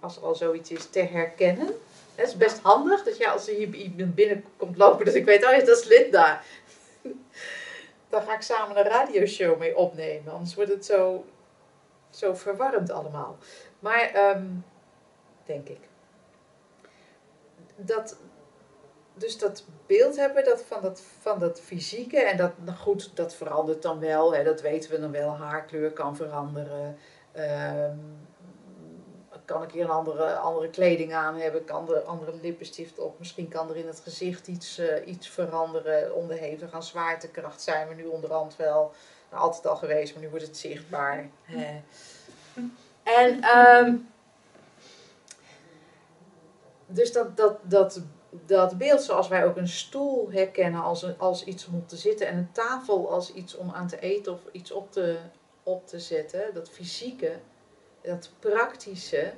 als er al zoiets is, te herkennen. Het is best handig dat je als je hier binnenkomt lopen, dat ik weet, oh ja, dat is Linda. Dan ga ik samen een radioshow mee opnemen, anders wordt het zo, zo verwarrend allemaal. Maar, ehm, denk ik. Dat, dus dat beeld hebben dat van, dat, van dat fysieke. En dat, nou goed, dat verandert dan wel. Hè, dat weten we dan wel. Haarkleur kan veranderen. Ehm, kan ik hier een andere, andere kleding aan hebben? Kan er andere lippenstift op? Misschien kan er in het gezicht iets, eh, iets veranderen. Onderhevig aan zwaartekracht zijn we nu onderhand wel. Nou, altijd al geweest, maar nu wordt het zichtbaar. En ehm, dus dat, dat, dat, dat beeld zoals wij ook een stoel herkennen als, als iets om op te zitten en een tafel als iets om aan te eten of iets op te, op te zetten, dat fysieke, dat praktische.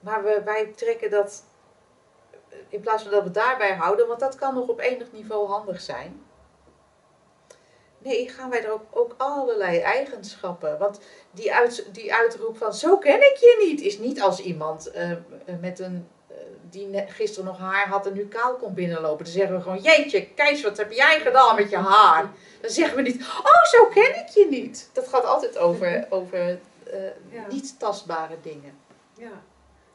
Maar we, wij trekken dat in plaats van dat we daarbij houden, want dat kan nog op enig niveau handig zijn. Nee, gaan wij er ook, ook allerlei eigenschappen. Want die, uit, die uitroep van zo ken ik je niet, is niet als iemand eh, met een, die gisteren nog haar had en nu kaal komt binnenlopen. Dan zeggen we gewoon, jeetje, Kees, wat heb jij gedaan met je haar? Dan zeggen we niet, oh zo ken ik je niet. Dat gaat altijd over, over eh, Ja. niet tastbare dingen. Ja.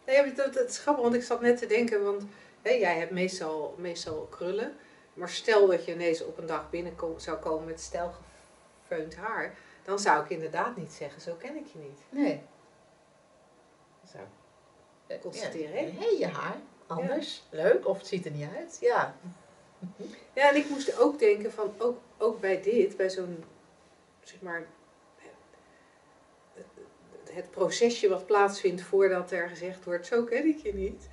Nee, dat, dat is grappig, want ik zat net te denken, want hè, jij hebt meestal, meestal krullen. Maar stel dat je ineens op een dag binnen zou komen met stijlgefeund haar, dan zou ik inderdaad niet zeggen, zo ken ik je niet. Nee. Constateren? Hé, je haar. Anders. Leuk. Of het ziet er niet uit. Ja. Ja, en ik moest ook denken van, ook, ook bij dit, bij zo'n, zeg maar, het procesje wat plaatsvindt voordat er gezegd wordt, zo ken ik je niet,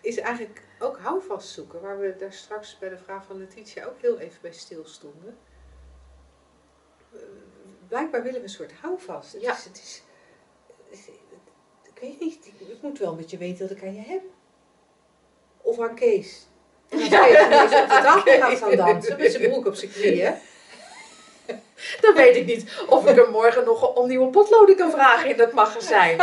is eigenlijk ook houvast zoeken, waar we daar straks bij de vraag van Letitia ook heel even bij stilstonden. Blijkbaar willen we een soort houvast. Het Ja. is, het is, weet niet, ik, moet wel met je weten dat ik aan je heb. Of aan Kees. En dan zou je ineens op de tafel gaan dansen met zijn broek op zijn knieën. Dan weet ik niet of ik hem morgen nog om nieuwe potloden kan vragen in dat magazijn.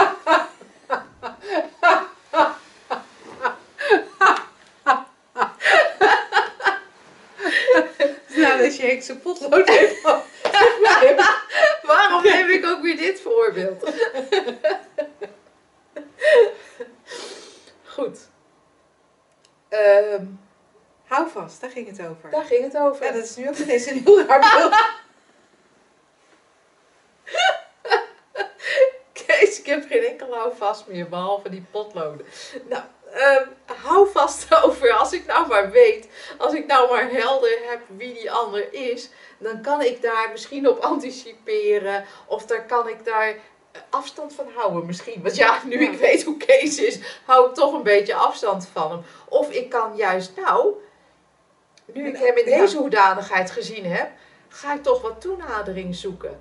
Nou, als je hekse potlood heeft. dan- Waarom neem ik ook weer dit voorbeeld? Goed. Ehm, Hou vast, daar ging het over. daar ging het over. Ja, dat is nu ook ineens een heel raar beeld. Kees, ik heb geen enkel houvast meer, behalve die potloden. Nou, ehm, hou vast over, als ik nou maar weet, als ik nou maar helder heb wie die ander is, dan kan ik daar misschien op anticiperen, of daar kan ik daar eh, afstand van houden misschien. Want ja, nu ik weet hoe Kees is, hou ik toch een beetje afstand van hem. Of ik kan juist, nou, nu ik hem in Ja. deze hoedanigheid gezien heb, ga ik toch wat toenadering zoeken.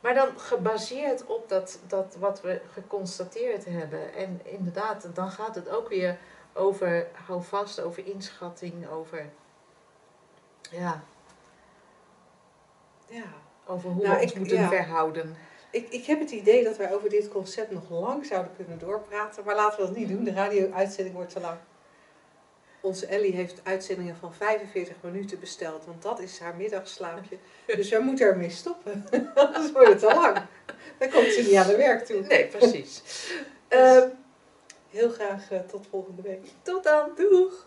Maar dan gebaseerd op dat, dat wat we geconstateerd hebben. En inderdaad, dan gaat het ook weer over hou vast, over inschatting, over. Ja, Ja. over hoe Nou, we ons ik- moeten ja. verhouden. Ik, ik heb het idee dat wij over dit concept nog lang zouden kunnen doorpraten, maar laten we dat niet doen. De radio-uitzending wordt te lang. Onze Ellie heeft uitzendingen van 45 minuten besteld, want dat is haar middagslaapje. Dus wij moeten ermee stoppen, anders wordt het te lang. Dan komt ze niet aan de werk toe. Nee, precies. Dus Ehm, heel graag eh, tot volgende week. tot dan. Doeg!